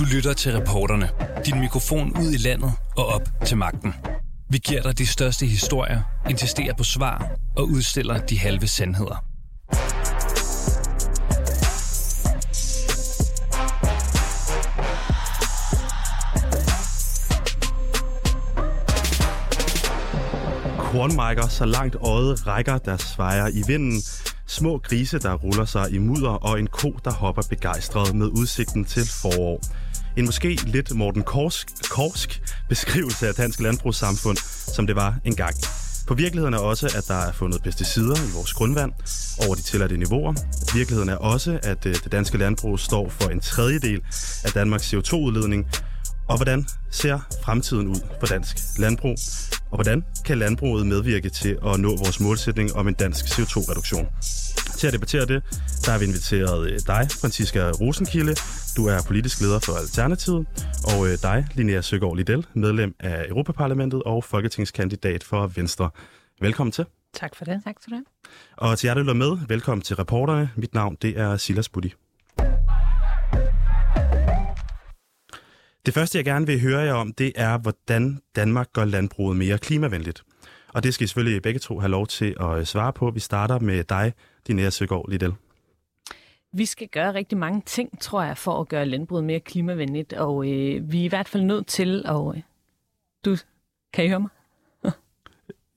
Du lytter til reporterne. Din mikrofon ud i landet og op til magten. Vi giver dig de største historier, insisterer på svar og udstiller de halve sandheder. Kornmarker, så langt øjet rækker, der svejer i vinden. Små grise, der ruller sig i mudder, og en ko, der hopper begejstret med udsigten til forår. En måske lidt Morten Korsk, Korsk beskrivelse af dansk landbrugssamfund, som det var engang. For virkeligheden er også, at der er fundet pesticider i vores grundvand over de tilladte niveauer. Virkeligheden er også, at øh, det danske landbrug står for en tredjedel af Danmarks CO2-udledning, og hvordan ser fremtiden ud for dansk landbrug? Og hvordan kan landbruget medvirke til at nå vores målsætning om en dansk CO2-reduktion? Til at debattere det, der har vi inviteret øh, dig, Franziska Rosenkilde. Du er politisk leder for Alternativet. Og øh, dig, Linnea Søgaard Liddell, medlem af Europaparlamentet og folketingskandidat for Venstre. Velkommen til. Tak for det. Tak for det. Og til jer, der lytter med, velkommen til reporterne. Mit navn det er Silas Buddy. Det første, jeg gerne vil høre jer om, det er, hvordan Danmark gør landbruget mere klimavenligt. Og det skal I selvfølgelig begge to have lov til at øh, svare på. Vi starter med dig, Linnea Søgaard Liddell. Vi skal gøre rigtig mange ting, tror jeg, for at gøre landbruget mere klimavenligt, og øh, vi er i hvert fald nødt til at... Øh, du, kan I høre mig?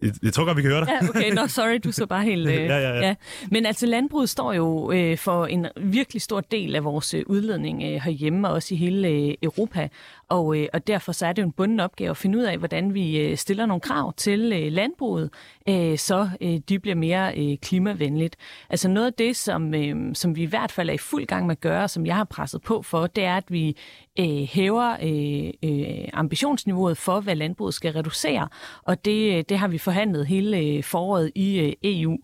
Jeg, jeg tror godt, vi kan høre dig. Ja, okay, no, sorry, du så bare helt... Øh, ja, ja, ja. ja. Men altså, landbruget står jo øh, for en virkelig stor del af vores øh, udledning øh, herhjemme, og også i hele øh, Europa. Og, øh, og derfor så er det jo en bunden opgave at finde ud af, hvordan vi øh, stiller nogle krav til øh, landbruget, øh, så øh, de bliver mere øh, klimavenligt. Altså noget af det, som, øh, som vi i hvert fald er i fuld gang med at gøre, som jeg har presset på for, det er, at vi øh, hæver øh, øh, ambitionsniveauet for, hvad landbruget skal reducere. Og det, øh, det har vi forhandlet hele øh, foråret i øh, EU.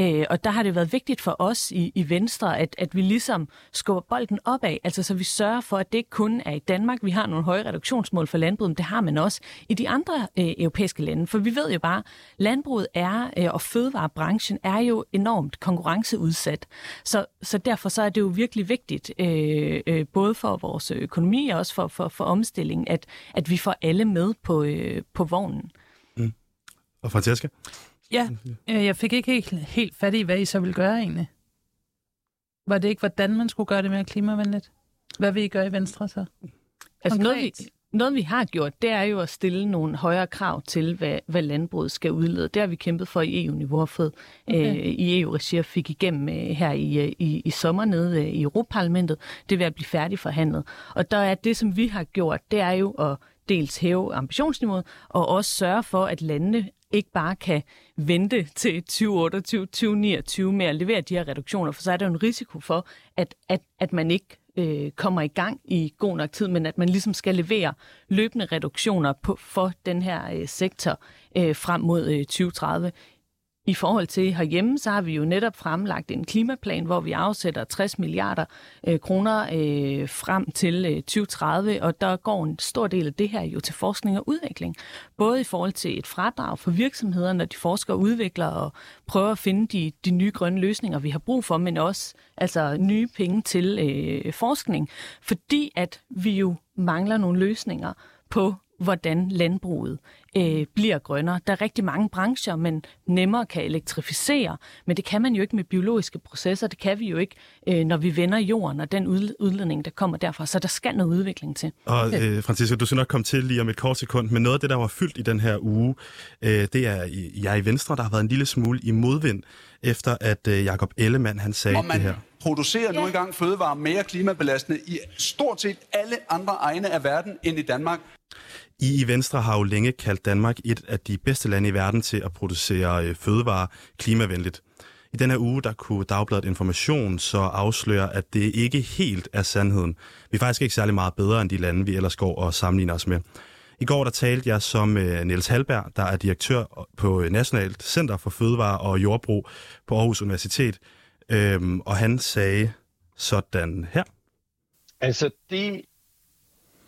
Øh, og der har det været vigtigt for os i, i Venstre, at, at vi ligesom skubber bolden opad, altså så vi sørger for, at det ikke kun er i Danmark, vi har nogle høje reduktionsmål for landbruget, men det har man også i de andre øh, europæiske lande. For vi ved jo bare, landbruget er, øh, og fødevarebranchen er jo enormt konkurrenceudsat. Så, så derfor så er det jo virkelig vigtigt, øh, øh, både for vores økonomi og også for, for, for omstilling, at, at vi får alle med på, øh, på vognen. Mm. Og Francesca? Ja, øh, jeg fik ikke helt, helt fat i, hvad I så ville gøre egentlig. Var det ikke, hvordan man skulle gøre det mere klimavenligt? Hvad vil I gøre i Venstre så? Altså noget vi, noget vi har gjort, det er jo at stille nogle højere krav til, hvad, hvad landbruget skal udlede. Det har vi kæmpet for i EU-niveau og fået okay. øh, i EU-regi og fik igennem øh, her i, øh, i, i sommer nede øh, i Europaparlamentet. Det vil at blive færdigforhandlet. Og der er det, som vi har gjort, det er jo at dels hæve ambitionsniveauet, og også sørge for, at landene ikke bare kan vente til 2028, 2029 med at levere de her reduktioner, for så er der jo en risiko for, at, at, at man ikke øh, kommer i gang i god nok tid, men at man ligesom skal levere løbende reduktioner på, for den her øh, sektor øh, frem mod øh, 2030. I forhold til herhjemme, så har vi jo netop fremlagt en klimaplan, hvor vi afsætter 60 milliarder øh, kroner øh, frem til øh, 2030, og der går en stor del af det her jo til forskning og udvikling. Både i forhold til et fradrag for virksomheder, når de forsker og udvikler og prøver at finde de, de nye grønne løsninger, vi har brug for, men også altså nye penge til øh, forskning, fordi at vi jo mangler nogle løsninger på hvordan landbruget øh, bliver grønnere. Der er rigtig mange brancher, man nemmere kan elektrificere, men det kan man jo ikke med biologiske processer. Det kan vi jo ikke, øh, når vi vender jorden og den udledning, der kommer derfra. Så der skal noget udvikling til. Og øh, Francisco, du skal nok komme til lige om et kort sekund, men noget af det, der var fyldt i den her uge, øh, det er jeg i Venstre, der har været en lille smule i modvind, efter at øh, Jakob Ellemann han sagde og man det her. producerer nu engang fødevarer mere klimabelastende i stort set alle andre egne af verden end i Danmark. I i Venstre har jo længe kaldt Danmark et af de bedste lande i verden til at producere øh, fødevarer klimavenligt. I denne uge der kunne Dagbladet Information så afsløre, at det ikke helt er sandheden. Vi er faktisk ikke særlig meget bedre end de lande, vi ellers går og sammenligner os med. I går der talte jeg som uh, Niels Halberg, der er direktør på øh, Nationalt Center for Fødevare og Jordbrug på Aarhus Universitet. Øhm, og han sagde sådan her. Altså, de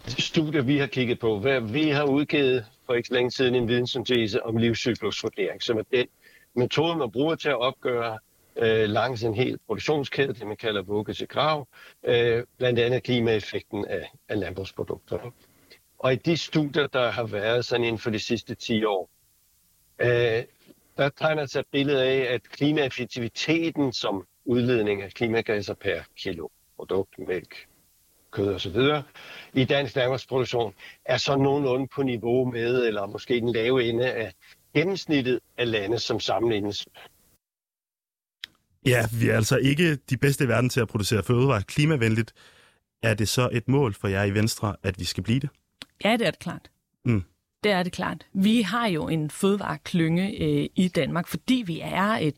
studier, vi har kigget på, hvad vi har udgivet for ikke så længe siden en videnssyntese om livscyklusvurdering, som er den metode, man bruger til at opgøre øh, langs en hel produktionskæde, det man kalder vugge til grav, øh, blandt andet klimaeffekten af, af landbrugsprodukter. Og i de studier, der har været sådan inden for de sidste 10 år, øh, der tegner sig et billede af, at klimaeffektiviteten som udledning af klimagasser per kilo produkt, mælk, kød osv. i dansk landbrugsproduktion er så nogenlunde på niveau med, eller måske den lave ende af gennemsnittet af lande, som sammenlignes. Ja, vi er altså ikke de bedste i verden til at producere fødevarer klimavenligt. Er det så et mål for jer i Venstre, at vi skal blive det? Ja, det er det klart. Mm. Det er det klart. Vi har jo en fødevareklynge øh, i Danmark, fordi vi er et,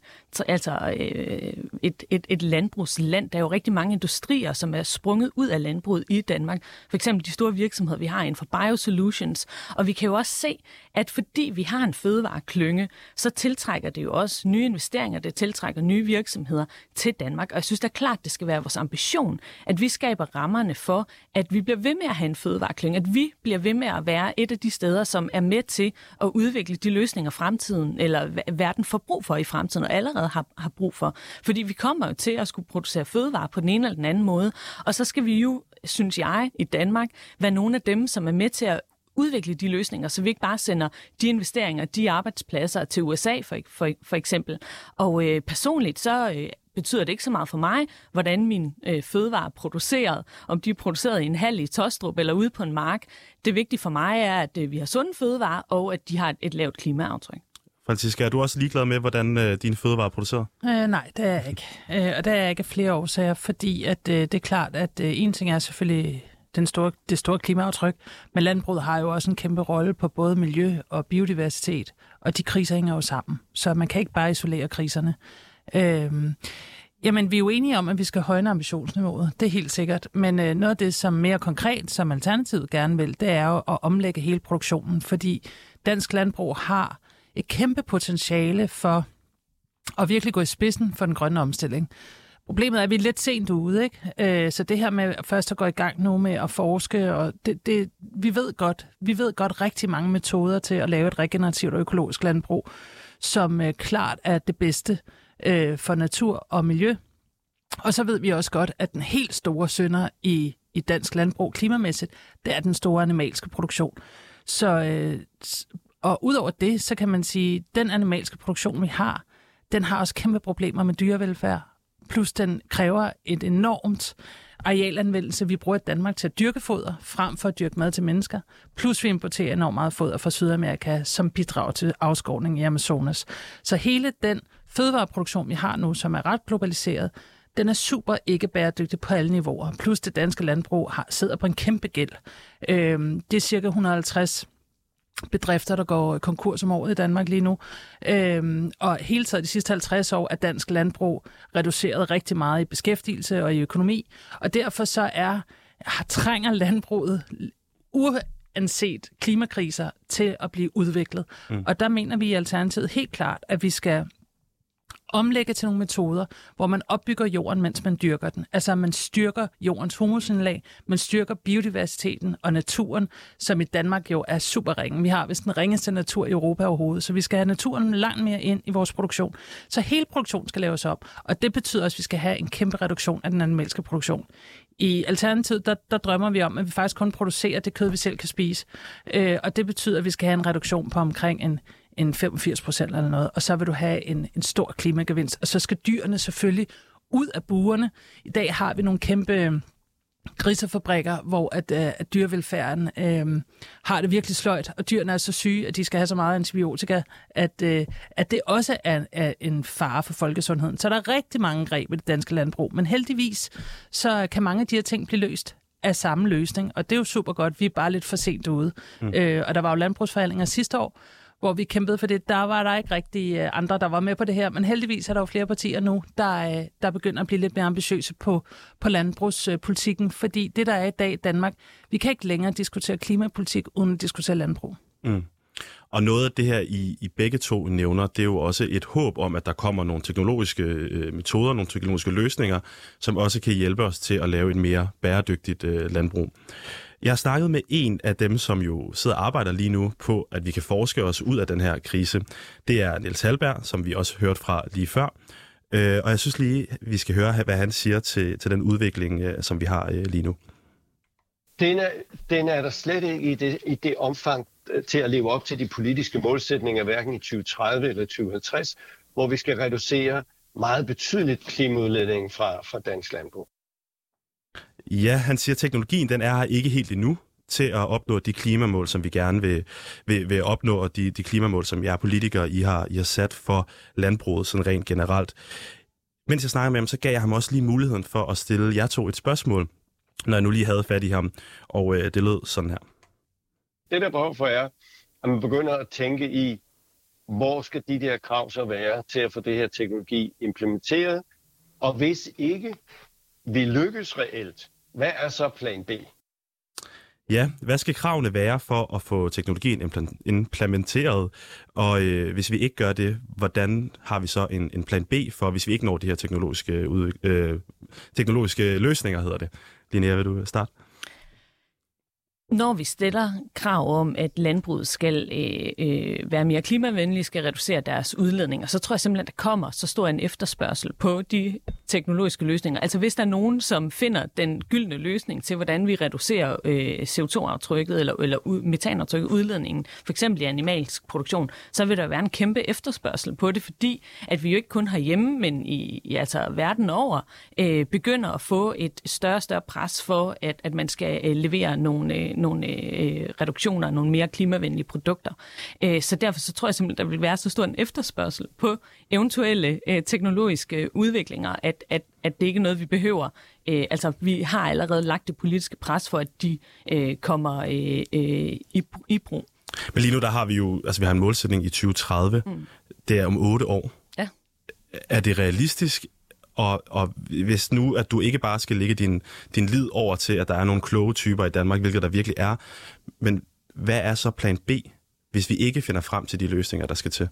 altså, øh, et, et, et landbrugsland. Der er jo rigtig mange industrier, som er sprunget ud af landbruget i Danmark. For eksempel de store virksomheder, vi har inden for Biosolutions. Og vi kan jo også se, at fordi vi har en fødevareklynge, så tiltrækker det jo også nye investeringer, det tiltrækker nye virksomheder til Danmark. Og jeg synes da klart, det skal være vores ambition, at vi skaber rammerne for, at vi bliver ved med at have en fødevareklynge, at vi bliver ved med at være et af de steder, som er med til at udvikle de løsninger fremtiden, eller verden får brug for i fremtiden, og allerede har, har brug for. Fordi vi kommer jo til at skulle producere fødevarer på den ene eller den anden måde, og så skal vi jo, synes jeg, i Danmark, være nogle af dem, som er med til at udvikle de løsninger, så vi ikke bare sender de investeringer, de arbejdspladser til USA for, for, for eksempel. Og øh, personligt så øh, betyder det ikke så meget for mig, hvordan min øh, fødevare er produceret, om de er produceret i en hal i Tostrup eller ude på en mark. Det vigtige for mig er, at øh, vi har sunde fødevarer, og at de har et, et lavt klimaaftryk. Franziska, er du også ligeglad med, hvordan øh, dine fødevarer er produceret? Øh, nej, det er jeg ikke. Øh, og det er jeg ikke af flere årsager, fordi at, øh, det er klart, at øh, en ting er selvfølgelig den store, det store klimaaftryk, men landbruget har jo også en kæmpe rolle på både miljø og biodiversitet, og de kriser hænger jo sammen, så man kan ikke bare isolere kriserne. Øhm, Jamen, vi er jo enige om, at vi skal højne ambitionsniveauet. Det er helt sikkert. Men øh, noget af det, som mere konkret, som Alternativet gerne vil, det er jo at omlægge hele produktionen, fordi dansk landbrug har et kæmpe potentiale for at virkelig gå i spidsen for den grønne omstilling. Problemet er, at vi er lidt sent ude, ikke? Øh, så det her med først at gå i gang nu med at forske, og det, det, vi ved godt, vi ved godt rigtig mange metoder til at lave et regenerativt og økologisk landbrug, som øh, klart er det bedste øh, for natur og miljø. Og så ved vi også godt, at den helt store sønder i, i dansk landbrug klimamæssigt, det er den store animalske produktion. Så øh, og udover det, så kan man sige, at den animalske produktion, vi har, den har også kæmpe problemer med dyrevelfærd. Plus den kræver et enormt arealanvendelse. Vi bruger i Danmark til at dyrke foder, frem for at dyrke mad til mennesker. Plus vi importerer enormt meget foder fra Sydamerika, som bidrager til afskovning i Amazonas. Så hele den fødevareproduktion, vi har nu, som er ret globaliseret, den er super ikke bæredygtig på alle niveauer. Plus det danske landbrug har, sidder på en kæmpe gæld. Øhm, det er cirka 150 bedrifter, der går konkurs om året i Danmark lige nu. Øhm, og hele tiden de sidste 50 år er dansk landbrug reduceret rigtig meget i beskæftigelse og i økonomi. Og derfor så er trænger landbruget uanset klimakriser til at blive udviklet. Mm. Og der mener vi i Alternativet helt klart, at vi skal omlægge til nogle metoder, hvor man opbygger jorden, mens man dyrker den. Altså man styrker jordens humusindlag, man styrker biodiversiteten og naturen, som i Danmark jo er super ringen. Vi har vist den ringeste natur i Europa overhovedet, så vi skal have naturen langt mere ind i vores produktion. Så hele produktionen skal laves op, og det betyder også, at vi skal have en kæmpe reduktion af den animalske produktion. I Alternativet, der, der drømmer vi om, at vi faktisk kun producerer det kød, vi selv kan spise. Øh, og det betyder, at vi skal have en reduktion på omkring en en 85 procent eller noget, og så vil du have en, en stor klimagevinst. Og så skal dyrene selvfølgelig ud af buerne. I dag har vi nogle kæmpe øh, grisefabrikker, hvor at, øh, at dyrevelfærden øh, har det virkelig sløjt, og dyrene er så syge, at de skal have så meget antibiotika, at, øh, at det også er, er en fare for folkesundheden. Så der er rigtig mange greb i det danske landbrug, men heldigvis så kan mange af de her ting blive løst af samme løsning, og det er jo super godt. Vi er bare lidt for sent ude. Mm. Øh, og der var jo landbrugsforhandlinger sidste år, hvor vi kæmpede for det. Der var der ikke rigtig øh, andre, der var med på det her, men heldigvis er der jo flere partier nu, der, øh, der begynder at blive lidt mere ambitiøse på, på landbrugspolitikken, fordi det, der er i dag i Danmark, vi kan ikke længere diskutere klimapolitik uden at diskutere landbrug. Mm. Og noget af det her, I, I begge to nævner, det er jo også et håb om, at der kommer nogle teknologiske øh, metoder, nogle teknologiske løsninger, som også kan hjælpe os til at lave et mere bæredygtigt øh, landbrug. Jeg har snakket med en af dem, som jo sidder og arbejder lige nu på, at vi kan forske os ud af den her krise. Det er Niels Halberg, som vi også hørte fra lige før. Øh, og jeg synes lige, vi skal høre, hvad han siger til, til den udvikling, øh, som vi har øh, lige nu. Den er, den er der slet ikke i det, i det omfang øh, til at leve op til de politiske målsætninger, hverken i 2030 eller 2050, hvor vi skal reducere meget betydeligt klimaudledningen fra, fra dansk landbrug. Ja, han siger, at teknologien den er her ikke helt endnu til at opnå de klimamål, som vi gerne vil, vil, vil opnå, og de, de klimamål, som jeg politikere I har, I har sat for landbruget sådan rent generelt. Mens jeg snakker med ham, så gav jeg ham også lige muligheden for at stille jer to et spørgsmål, når jeg nu lige havde fat i ham, og øh, det lød sådan her. Det der behov for er, at man begynder at tænke i, hvor skal de der krav så være til at få det her teknologi implementeret, og hvis ikke vi lykkes reelt, hvad er så plan B? Ja, hvad skal kravene være for at få teknologien implementeret? Og øh, hvis vi ikke gør det, hvordan har vi så en, en plan B for, hvis vi ikke når de her teknologiske, ud, øh, teknologiske løsninger, hedder det? Linnea, vil du starte? Når vi stiller krav om, at landbruget skal øh, øh, være mere klimavenlige, skal reducere deres udledninger, så tror jeg simpelthen, at der kommer så stor en efterspørgsel på de teknologiske løsninger. Altså hvis der er nogen, som finder den gyldne løsning til, hvordan vi reducerer øh, CO2-aftrykket eller, eller metanaftrykket, udledningen, for eksempel i animalsk produktion, så vil der være en kæmpe efterspørgsel på det, fordi at vi jo ikke kun herhjemme, men i, i altså verden over, øh, begynder at få et større og større pres for, at, at man skal øh, levere nogle øh, nogle øh, reduktioner, nogle mere klimavenlige produkter. Øh, så derfor så tror jeg simpelthen, der vil være så stor en efterspørgsel på eventuelle øh, teknologiske udviklinger, at, at, at det ikke er noget, vi behøver. Øh, altså, vi har allerede lagt det politiske pres for, at de øh, kommer øh, øh, i, i brug. Men lige nu, der har vi jo, altså vi har en målsætning i 2030. Mm. Det er om otte år. Ja. Er det realistisk, og, og hvis nu, at du ikke bare skal lægge din, din lid over til, at der er nogle kloge typer i Danmark, hvilket der virkelig er, men hvad er så plan B, hvis vi ikke finder frem til de løsninger, der skal til?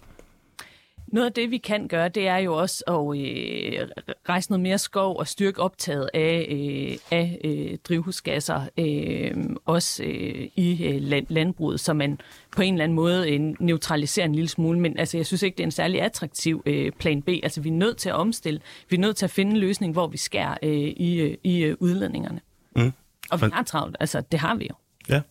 Noget af det, vi kan gøre, det er jo også at øh, rejse noget mere skov og styrke optaget af, øh, af øh, drivhusgasser, øh, også øh, i øh, land, landbruget, så man på en eller anden måde øh, neutraliserer en lille smule. Men altså, jeg synes ikke, det er en særlig attraktiv øh, plan B. Altså, vi er nødt til at omstille. Vi er nødt til at finde en løsning, hvor vi skærer øh, i, øh, i øh, udledningerne. Mm. Og vi har travlt. Altså, det har vi jo. Ja.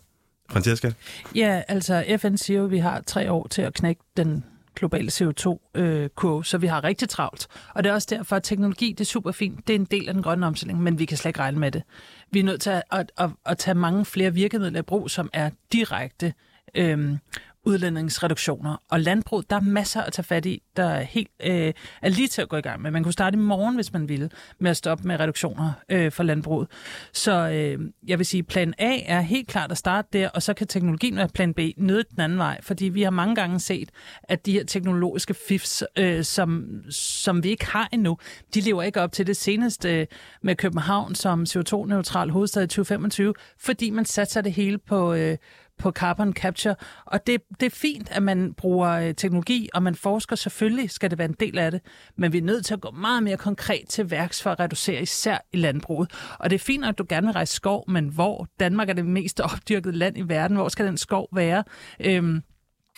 Francesca? Ja, altså FN siger jo, at vi har tre år til at knække den globale CO2-kurve, øh, så vi har rigtig travlt. Og det er også derfor, at teknologi det er super fint. Det er en del af den grønne omstilling, men vi kan slet ikke regne med det. Vi er nødt til at, at, at, at tage mange flere virkemidler i brug, som er direkte øhm, udlændingsreduktioner. Og landbrug, der er masser at tage fat i, der er, helt, øh, er lige til at gå i gang med. Man kunne starte i morgen, hvis man ville, med at stoppe med reduktioner øh, for landbruget. Så øh, jeg vil sige, plan A er helt klart at starte der, og så kan teknologien være plan B nede den anden vej, fordi vi har mange gange set, at de her teknologiske fifs, øh, som, som vi ikke har endnu, de lever ikke op til det seneste øh, med København som CO2-neutral hovedstad i 2025, fordi man satser det hele på, øh, på carbon capture. Og det, det er fint, at man bruger øh, teknologi, og man forsker selvfølgelig, skal det være en del af det, men vi er nødt til at gå meget mere konkret til værks for at reducere især i landbruget. Og det er fint, at du gerne vil rejse skov, men hvor? Danmark er det mest opdyrkede land i verden. Hvor skal den skov være? Øhm,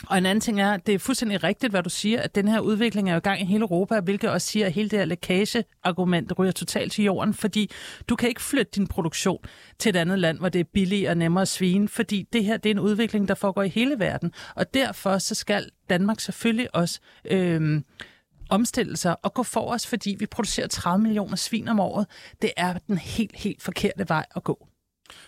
og en anden ting er, det er fuldstændig rigtigt, hvad du siger, at den her udvikling er jo i gang i hele Europa, hvilket også siger, at hele det her lækageargument ryger totalt til jorden, fordi du kan ikke flytte din produktion til et andet land, hvor det er billigere og nemmere at svine, fordi det her det er en udvikling, der foregår i hele verden. Og derfor så skal Danmark selvfølgelig også... Øh, omstille sig og gå for os, fordi vi producerer 30 millioner svin om året. Det er den helt, helt forkerte vej at gå.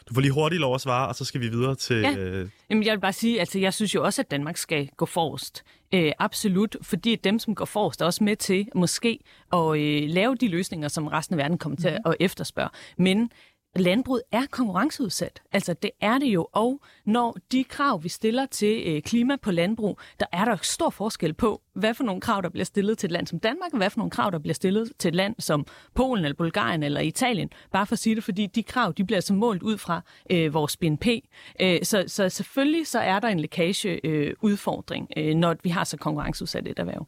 Du får lige hurtigt lov at svare, og så skal vi videre til... Ja. Øh... Jamen, jeg vil bare sige, at altså, jeg synes jo også, at Danmark skal gå forrest. Øh, absolut, fordi dem, som går forrest, er også med til måske at øh, lave de løsninger, som resten af verden kommer til mm. at efterspørge. Men landbruget er konkurrenceudsat. Altså det er det jo, og når de krav, vi stiller til øh, klima på landbrug, der er der stor forskel på, hvad for nogle krav, der bliver stillet til et land som Danmark, og hvad for nogle krav, der bliver stillet til et land som Polen eller Bulgarien eller Italien. Bare for at sige det, fordi de krav, de bliver så målt ud fra øh, vores BNP. Øh, så, så selvfølgelig så er der en lækage øh, udfordring, øh, når vi har så konkurrenceudsat et erhverv.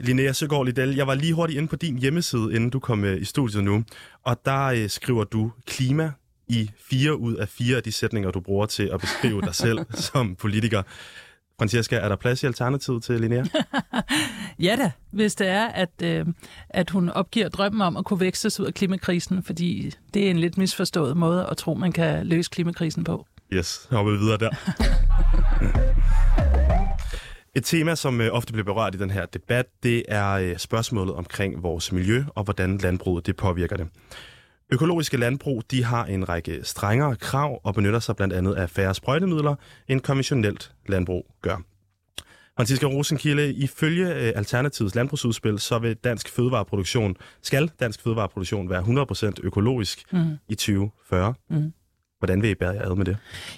Linnea Søgaard Liddell, jeg var lige hurtigt inde på din hjemmeside, inden du kom øh, i studiet nu, og der øh, skriver du klima i fire ud af fire af de sætninger, du bruger til at beskrive dig selv som politiker. Francesca, er der plads i Alternativet til Linnea? Ja da, hvis det er, at, øh, at hun opgiver drømmen om at kunne vækstes ud af klimakrisen, fordi det er en lidt misforstået måde at tro, man kan løse klimakrisen på. Yes, hopper vi videre der. Et tema, som øh, ofte bliver berørt i den her debat, det er øh, spørgsmålet omkring vores miljø og hvordan landbruget det påvirker det. Økologiske landbrug de har en række strengere krav og benytter sig blandt andet af færre sprøjtemidler, end konventionelt landbrug gør. Franziska Rosenkilde, ifølge øh, Alternativets landbrugsudspil, så vil dansk fødevareproduktion, skal dansk fødevareproduktion være 100% økologisk mm. i 2040. Mm. Hvordan vil I bære jer ad med det?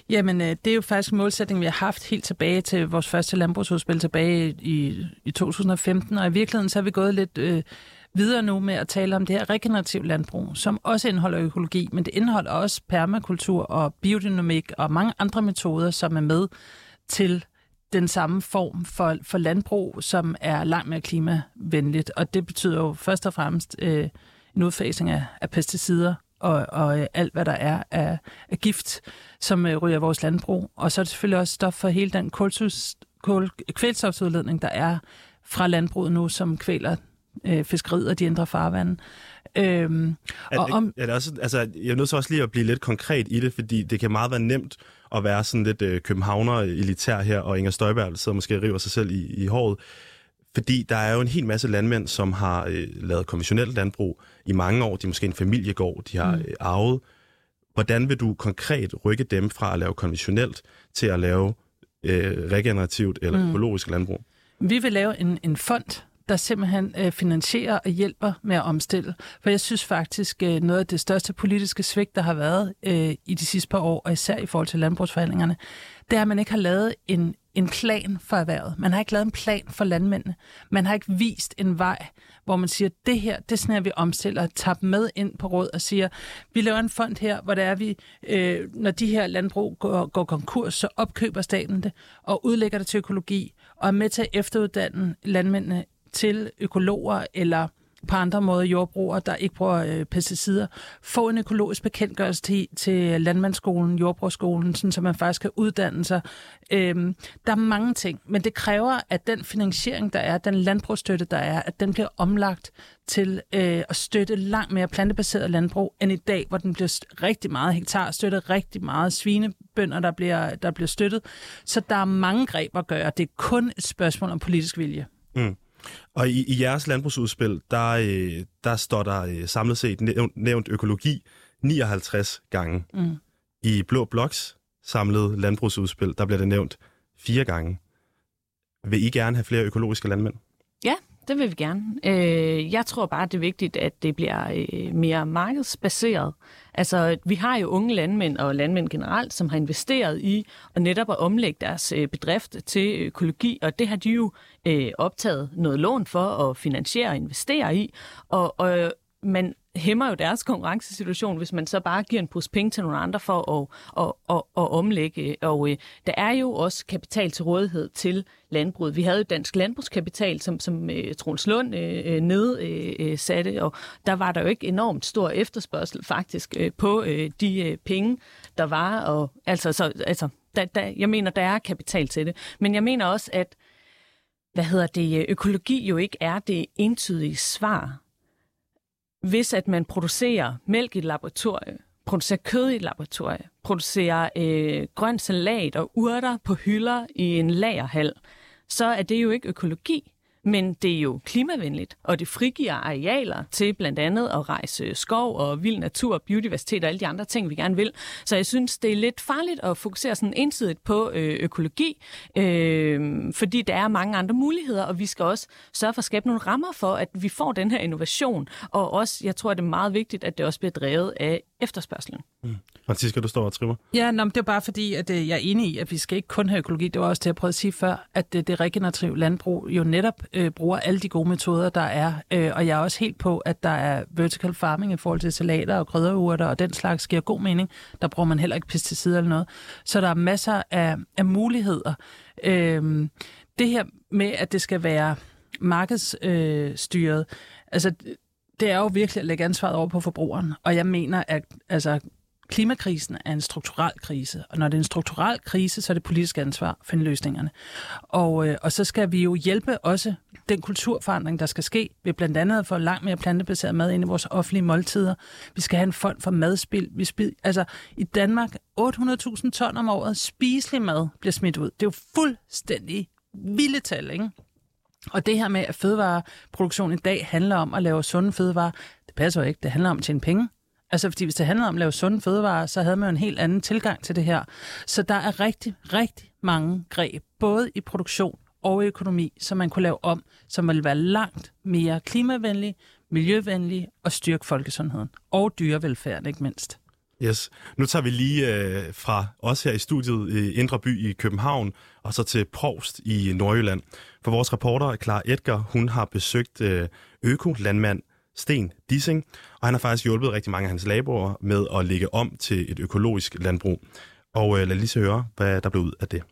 Jamen, øh, det er jo faktisk en målsætning, vi har haft helt tilbage til vores første landbrugsudspil tilbage i, i 2015, og i virkeligheden så er vi gået lidt øh, videre nu med at tale om det her regenerativ landbrug, som også indeholder økologi, men det indeholder også permakultur og biodynamik og mange andre metoder, som er med til den samme form for, for landbrug, som er langt mere klimavenligt. Og det betyder jo først og fremmest øh, en udfasning af, af pesticider og, og øh, alt, hvad der er af, af gift, som øh, ryger vores landbrug. Og så er det selvfølgelig også stof for hele den kultus, kul, kvælstofsudledning, der er fra landbruget nu, som kvæler øh, fiskeriet og de indre farvande. Øhm, er, og om, er det også, altså, jeg er nødt til også lige at blive lidt konkret i det, fordi det kan meget være nemt at være sådan lidt øh, københavner-elitær her, og Inger Støjberg sidder måske og river sig selv i, i håret. Fordi der er jo en hel masse landmænd, som har øh, lavet konventionelt landbrug i mange år. De er måske en familiegård, de har mm. øh, arvet. Hvordan vil du konkret rykke dem fra at lave konventionelt til at lave øh, regenerativt eller mm. økologisk landbrug? Vi vil lave en, en fond, der simpelthen øh, finansierer og hjælper med at omstille. For jeg synes faktisk, øh, noget af det største politiske svigt, der har været øh, i de sidste par år, og især i forhold til landbrugsforhandlingerne, det er, at man ikke har lavet en, en plan for erhvervet. Man har ikke lavet en plan for landmændene. Man har ikke vist en vej, hvor man siger, det her, det er sådan, her, vi omstiller, tager dem med ind på råd og siger, vi laver en fond her, hvor der er vi, øh, når de her landbrug går, går konkurs, så opkøber staten det og udlægger det til økologi og er med til at efteruddanne landmændene til økologer eller på andre måder jordbrugere, der ikke bruger øh, pesticider, få en økologisk bekendtgørelse til, til landmandsskolen, jordbrugsskolen, sådan, så man faktisk kan uddanne sig. Øhm, der er mange ting, men det kræver, at den finansiering, der er, den landbrugsstøtte, der er, at den bliver omlagt til øh, at støtte langt mere plantebaseret landbrug end i dag, hvor den bliver rigtig meget hektar støttet, rigtig meget svinebønder, der bliver, der bliver støttet. Så der er mange greb at gøre. Det er kun et spørgsmål om politisk vilje. Mm. Og i, i jeres landbrugsudspil, der, øh, der står der øh, samlet set nævnt, nævnt økologi 59 gange. Mm. I Blå Bloks samlede landbrugsudspil, der bliver det nævnt fire gange. Vil I gerne have flere økologiske landmænd? Ja, det vil vi gerne. Øh, jeg tror bare, det er vigtigt, at det bliver øh, mere markedsbaseret. Altså, vi har jo unge landmænd og landmænd generelt, som har investeret i og netop at omlægge deres øh, bedrift til økologi, og det har de jo øh, optaget noget lån for at finansiere og investere i. Og, og man hæmmer jo deres konkurrencesituation, hvis man så bare giver en pose penge til nogle andre for at, at, at, at omlægge. Og øh, der er jo også kapital til rådighed til landbruget. Vi havde jo Dansk Landbrugskapital, som, som øh, Troels Lund øh, nedsatte, øh, øh, øh og der var der jo ikke enormt stor efterspørgsel faktisk øh, på øh, de øh, penge, der var. Og, altså, så, altså, der, der, jeg mener, der er kapital til det. Men jeg mener også, at hvad hedder det, øh, økologi jo ikke er det entydige svar hvis at man producerer mælk i et laboratorie, producerer kød i et laboratorie, producerer øh, grøn salat og urter på hylder i en lagerhal, så er det jo ikke økologi. Men det er jo klimavenligt, og det frigiver arealer til blandt andet at rejse skov og vild natur, biodiversitet og alle de andre ting, vi gerne vil. Så jeg synes, det er lidt farligt at fokusere sådan ensidigt på øh, økologi, øh, fordi der er mange andre muligheder, og vi skal også sørge for at skabe nogle rammer for, at vi får den her innovation. Og også, jeg tror, det er meget vigtigt, at det også bliver drevet af efterspørgselen. Mm. Franziska, du står og trimmer. Ja, nå, det er bare fordi, at øh, jeg er enig i, at vi skal ikke kun have økologi. Det var også det, jeg prøvede at sige før, at det, det regenerative landbrug jo netop øh, bruger alle de gode metoder, der er. Øh, og jeg er også helt på, at der er vertical farming i forhold til salater og krydderurter og den slags giver god mening. Der bruger man heller ikke pesticider eller noget. Så der er masser af, af muligheder. Øh, det her med, at det skal være markedsstyret, øh, altså det er jo virkelig at lægge ansvaret over på forbrugeren. Og jeg mener, at altså, klimakrisen er en strukturel krise, og når det er en strukturel krise, så er det politisk ansvar at finde løsningerne. Og, øh, og så skal vi jo hjælpe også den kulturforandring, der skal ske, ved blandt andet at få langt mere plantebaseret mad ind i vores offentlige måltider. Vi skal have en fond for madspil. Vi spil, altså, i Danmark, 800.000 ton om året spiselig mad bliver smidt ud. Det er jo fuldstændig vilde tal, ikke? Og det her med, at fødevareproduktion i dag handler om at lave sunde fødevarer, det passer jo ikke. Det handler om at tjene penge. Altså, fordi hvis det handlede om at lave sunde fødevarer, så havde man jo en helt anden tilgang til det her. Så der er rigtig, rigtig mange greb, både i produktion og i økonomi, som man kunne lave om, som vil være langt mere klimavenlig, miljøvenlig og styrke folkesundheden. Og dyrevelfærden, ikke mindst. Yes. Nu tager vi lige øh, fra os her i studiet i Indre By i København, og så til Provst i Nordjylland. For vores reporter, Clara Edgar, hun har besøgt øh, økolandmand Sten Dissing, og han har faktisk hjulpet rigtig mange af hans naboer med at lægge om til et økologisk landbrug. Og øh, lad lige så høre, hvad der blev ud af det.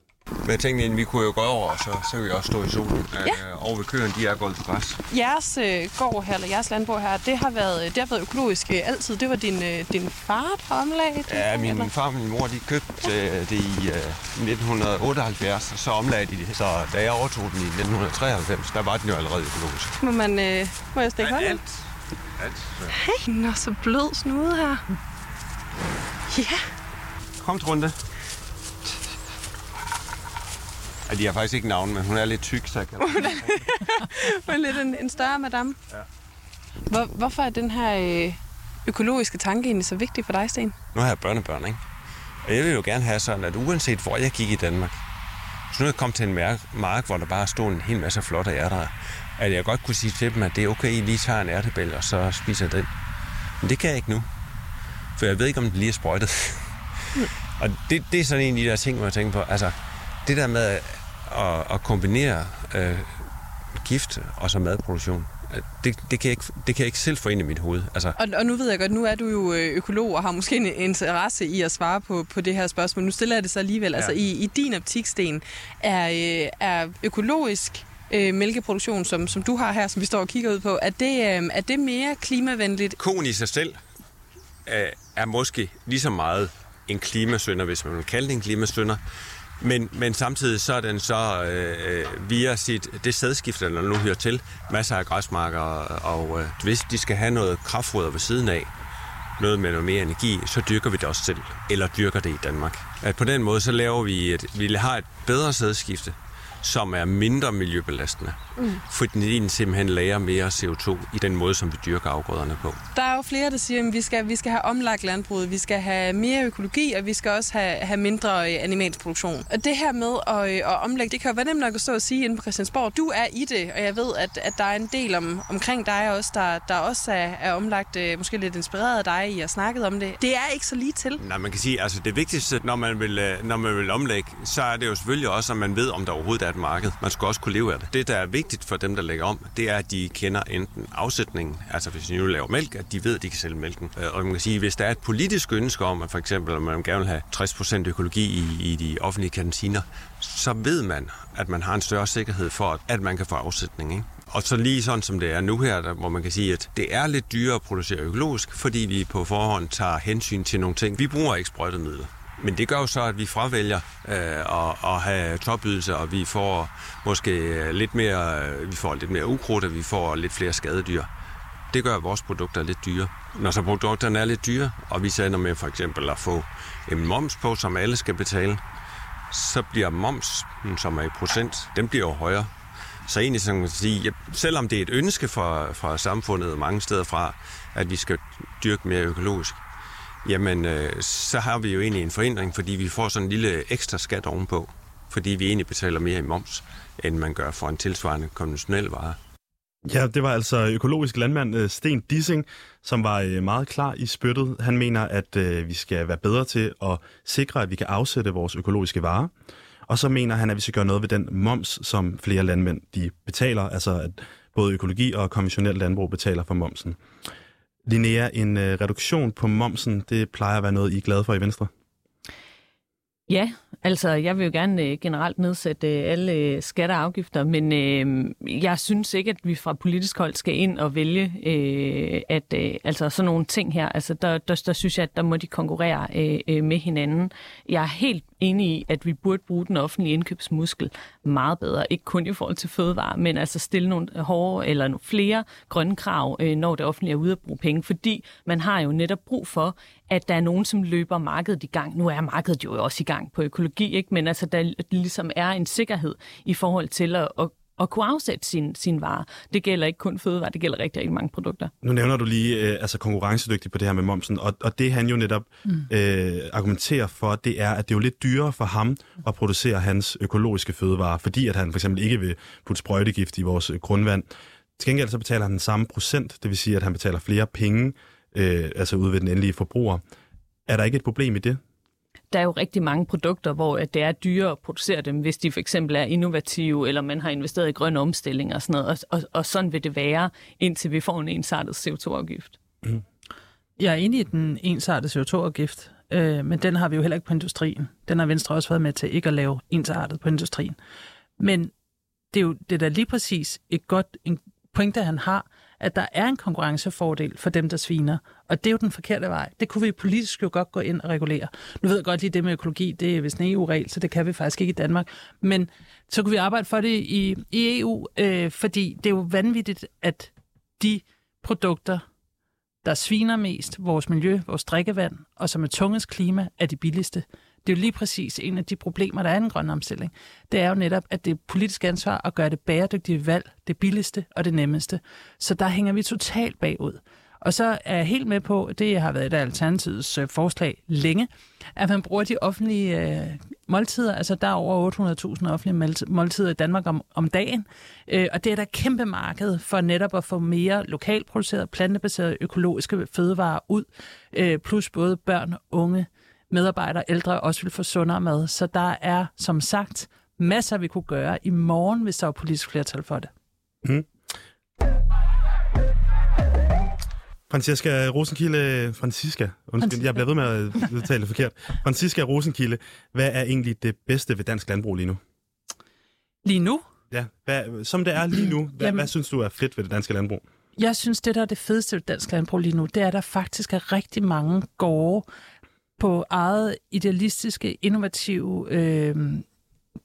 Men jeg tænkte, at vi kunne jo gå over, og så, så kan vi også stå i solen. Ja. Øh, over ved køen, de er gået på græs. Jeres øh, gård her, eller jeres landbrug her, det har været, det har været økologisk øh, altid. Det var din, øh, din far, der omlagde det? Ja, min, min far og min mor, de købte øh, det i øh, 1978, og så omlagde de det. Så da jeg overtog den i 1993, der var den jo allerede økologisk. Må, man, øh, må jeg stikke hånden? Alt. Hey, nå, så blød snude her. Ja. Kom, Trunde. Ja, de har faktisk ikke navn, men hun er lidt tyk, så jeg kan... Hun er lidt en, en større madame. Ja. Hvor, hvorfor er den her øh, økologiske tanke egentlig så vigtig for dig, Sten? Nu har jeg børnebørn, ikke? Og jeg vil jo gerne have sådan, at uanset hvor jeg gik i Danmark, så nu er jeg kommet til en mark, mark, hvor der bare stod en hel masse flotte ærter, at jeg godt kunne sige til dem, at det er okay, I lige tager en ærtebæl, og så spiser den. Men det kan jeg ikke nu. For jeg ved ikke, om den lige er sprøjtet. Mm. og det, det er sådan en af de der ting, hvor jeg tænker på, altså, det der med at, at kombinere øh, gift og så madproduktion, det, det, kan jeg ikke, det kan jeg ikke selv få ind i mit hoved. Altså. Og, og nu ved jeg godt, nu er du jo øh, økolog og har måske en interesse i at svare på, på det her spørgsmål. Nu stiller jeg det så alligevel. Ja. Altså i, i din optiksten, er, øh, er økologisk øh, mælkeproduktion, som, som du har her, som vi står og kigger ud på, er det, øh, er det mere klimavenligt? Koen i sig selv øh, er måske lige så meget en klimasønder, hvis man vil kalde det en klimasønder, men, men samtidig så er den så øh, øh via sit, det sædskifte, der nu hører til, masser af græsmarker, og, og øh, hvis de skal have noget kraftfoder ved siden af, noget med noget mere energi, så dyrker vi det også selv, eller dyrker det i Danmark. At på den måde, så laver vi et, vi har et bedre sædskifte, som er mindre miljøbelastende, mm. fordi den simpelthen lærer mere CO2 i den måde, som vi dyrker afgrøderne på. Der er jo flere, der siger, at vi skal, vi skal have omlagt landbruget, vi skal have mere økologi, og vi skal også have, have mindre øh, animalsk produktion. Og det her med at, øh, at omlægge, det kan jo være nemt nok at stå og sige inde på Christiansborg, du er i det, og jeg ved, at, at der er en del om, omkring dig også, der, der også er, er omlagt, øh, måske lidt inspireret af dig i at snakket om det. Det er ikke så lige til. Nej, man kan sige, altså det vigtigste, når man vil, når man vil omlægge, så er det jo selvfølgelig også, at man ved, om der overhovedet er et marked. Man skal også kunne leve af det. Det, der er vigtigt for dem, der lægger om, det er, at de kender enten afsætningen, altså hvis de nu laver mælk, at de ved, at de kan sælge mælken. Øh, og man kan sige, hvis der er et politisk ønske om, at for eksempel, at man gerne vil have 60% økologi i, i de offentlige kantiner, så ved man, at man har en større sikkerhed for, at man kan få afsætning. Ikke? Og så lige sådan som det er nu her, der, hvor man kan sige, at det er lidt dyrere at producere økologisk, fordi vi på forhånd tager hensyn til nogle ting. Vi bruger ikke sprøjtemidler. Men det gør jo så, at vi fravælger øh, at, at have topydelser, og vi får måske lidt mere, øh, vi får lidt mere ukrudt, og vi får lidt flere skadedyr. Det gør, vores produkter lidt dyre. Når så produkterne er lidt dyre, og vi sender med for eksempel at få en moms på, som alle skal betale, så bliver moms, som er i procent, den bliver jo højere. Så egentlig så kan man sige, at selvom det er et ønske fra, fra samfundet mange steder fra, at vi skal dyrke mere økologisk, jamen øh, så har vi jo egentlig en forhindring, fordi vi får sådan en lille ekstra skat ovenpå, fordi vi egentlig betaler mere i moms, end man gør for en tilsvarende konventionel vare. Ja, det var altså økologisk landmand øh, Sten Dissing, som var øh, meget klar i spyttet. Han mener, at øh, vi skal være bedre til at sikre, at vi kan afsætte vores økologiske varer. Og så mener han, at vi skal gøre noget ved den moms, som flere landmænd de betaler, altså at både økologi og konventionel landbrug betaler for momsen. Linnea, en øh, reduktion på momsen, det plejer at være noget, I er glade for i Venstre? Ja, altså jeg vil jo gerne øh, generelt nedsætte øh, alle øh, skatter og afgifter, men øh, jeg synes ikke, at vi fra politisk hold skal ind og vælge øh, at øh, altså sådan nogle ting her. Altså der, der, der synes jeg, at der må de konkurrere øh, øh, med hinanden. Jeg er helt enig i, at vi burde bruge den offentlige indkøbsmuskel meget bedre. Ikke kun i forhold til fødevare, men altså stille nogle hårde eller nogle flere grønne krav, øh, når det offentlige er ude at bruge penge. Fordi man har jo netop brug for, at der er nogen, som løber markedet i gang. Nu er markedet jo også i gang på økologi, ikke? men altså der ligesom er en sikkerhed i forhold til at, at at kunne afsætte sin, sin varer. Det gælder ikke kun fødevarer, det gælder rigtig, rigtig mange produkter. Nu nævner du lige øh, altså konkurrencedygtig på det her med momsen, og, og det han jo netop mm. øh, argumenterer for, det er, at det er jo lidt dyrere for ham at producere hans økologiske fødevarer, fordi at han for eksempel ikke vil putte sprøjtegift i vores grundvand. Til gengæld så betaler han den samme procent, det vil sige, at han betaler flere penge, øh, altså ude ved den endelige forbruger. Er der ikke et problem i det? der er jo rigtig mange produkter, hvor det er dyrere at producere dem, hvis de for eksempel er innovative, eller man har investeret i grøn omstilling og sådan noget. Og, og, og sådan vil det være, indtil vi får en ensartet CO2-afgift. Mm. Jeg er enig i den ensartede CO2-afgift, øh, men den har vi jo heller ikke på industrien. Den har Venstre også været med til ikke at lave ensartet på industrien. Men det er jo det er da lige præcis et godt en pointe, han har, at der er en konkurrencefordel for dem, der sviner. Og det er jo den forkerte vej. Det kunne vi politisk jo godt gå ind og regulere. Nu ved jeg godt lige, det med økologi, det er vist en EU-regel, så det kan vi faktisk ikke i Danmark. Men så kunne vi arbejde for det i, i EU, øh, fordi det er jo vanvittigt, at de produkter, der sviner mest, vores miljø, vores drikkevand, og som er tungest klima, er de billigste. Det er jo lige præcis en af de problemer, der er i den grønne omstilling. Det er jo netop, at det er politisk ansvar at gøre det bæredygtige valg det billigste og det nemmeste. Så der hænger vi totalt bagud. Og så er jeg helt med på, det har været et af Alternativets øh, forslag længe, at man bruger de offentlige øh, måltider. Altså der er over 800.000 offentlige måltider i Danmark om, om dagen. Øh, og det er der kæmpe marked for netop at få mere lokalproduceret, plantebaseret, økologiske fødevarer ud. Øh, plus både børn, unge, medarbejdere, ældre også vil få sundere mad. Så der er, som sagt, masser, vi kunne gøre i morgen, hvis der var politisk flertal for det. Mm. Franciska Rosenkilde, Francisca, undskyld, jeg bliver ved med at udtale det forkert. Francisca Rosenkilde, hvad er egentlig det bedste ved dansk landbrug lige nu? Lige nu? Ja, hvad, som det er lige nu, hvad, hvad synes du er fedt ved det danske landbrug? Jeg synes, det der er det fedeste ved dansk landbrug lige nu, det er, at der faktisk er rigtig mange gårde, på eget idealistiske, innovative øh,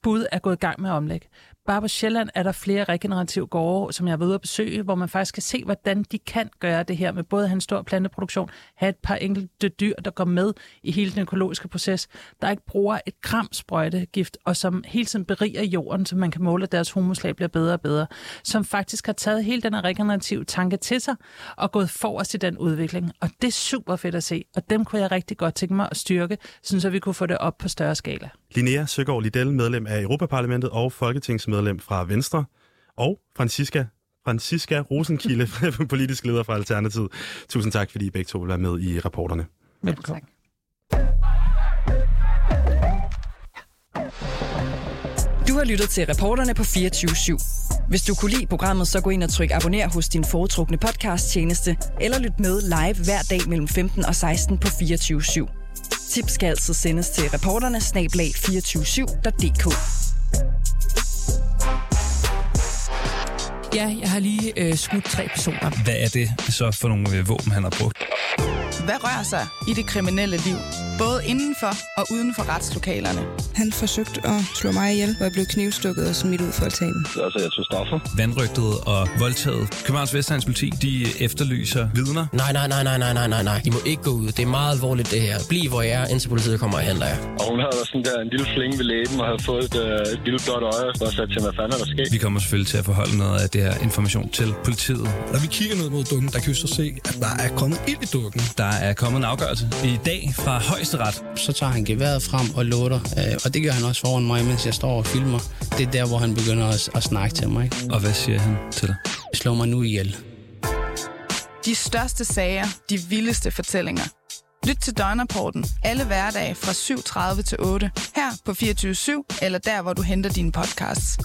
bud er gået i gang med at omlægge. Bare på Sjælland er der flere regenerative gårde, som jeg ved at besøge, hvor man faktisk kan se, hvordan de kan gøre det her med både at have en stor planteproduktion, have et par enkelte dyr, der går med i hele den økologiske proces, der ikke bruger et gram sprøjtegift, og som hele tiden beriger jorden, så man kan måle, at deres humuslag bliver bedre og bedre, som faktisk har taget hele den regenerative tanke til sig og gået forrest i den udvikling. Og det er super fedt at se, og dem kunne jeg rigtig godt tænke mig at styrke, så vi kunne få det op på større skala. Linnea Søgaard Liddell, medlem af Europaparlamentet og folketingsmedlem folketingsmedlem fra Venstre, og Francisca, Francisca Rosenkilde, politisk leder fra Alternativet. Tusind tak, fordi I begge to vil være med i rapporterne. Velkommen. Tak. Du har lyttet til reporterne på 24 /7. Hvis du kunne lide programmet, så gå ind og tryk abonner hos din foretrukne podcast-tjeneste, eller lyt med live hver dag mellem 15 og 16 på 24 /7. Tips skal altid sendes til reporterne snablag247.dk. Ja, jeg har lige øh, skudt tre personer. Hvad er det så for nogle øh, våben, han har brugt? Hvad rører sig i det kriminelle liv? Både indenfor og uden for retslokalerne. Han forsøgte at slå mig ihjel, og jeg blev knivstukket og smidt ud for altanen. Altså, jeg tog stoffer. Vandrygtet og voldtaget. Københavns Vestegns politi, de efterlyser vidner. Nej, nej, nej, nej, nej, nej, nej, nej. I må ikke gå ud. Det er meget alvorligt, det her. Bliv, hvor jeg er, indtil politiet kommer og henter jer. Og hun havde sådan der en lille fling ved læben og havde fået et, øh, et lille blåt øje og sat til, hvad fanden er der sket? Vi kommer selvfølgelig til at forholde noget af det her information til politiet. Når vi kigger ned mod dukken, der kan vi så se, at der er kommet ild i dukken. Der er kommet en afgørelse i dag fra højesteret. Så tager han geværet frem og låter, øh, og det gør han også foran mig, mens jeg står og filmer. Det er der, hvor han begynder at, at snakke til mig. Og hvad siger han til dig? Slå mig nu ihjel. De største sager, de vildeste fortællinger. Lyt til Døgnrapporten alle hverdage fra 7.30 til 8 her på 24.7 eller der, hvor du henter dine podcasts.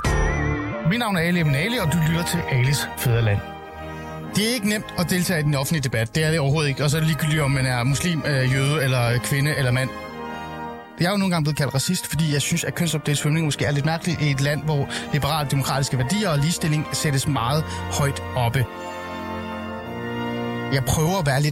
Mit navn er Ali Ali, og du lytter til Alis Fæderland. Det er ikke nemt at deltage i den offentlige debat. Det er det overhovedet ikke. Og så er det ligegyldigt, om man er muslim, øh, jøde, eller kvinde, eller mand. Jeg er jo nogle gange blevet kaldt racist, fordi jeg synes, at kønsopdelt svømning måske er lidt mærkeligt i et land, hvor liberale demokratiske værdier og ligestilling sættes meget højt oppe. Jeg prøver at være lidt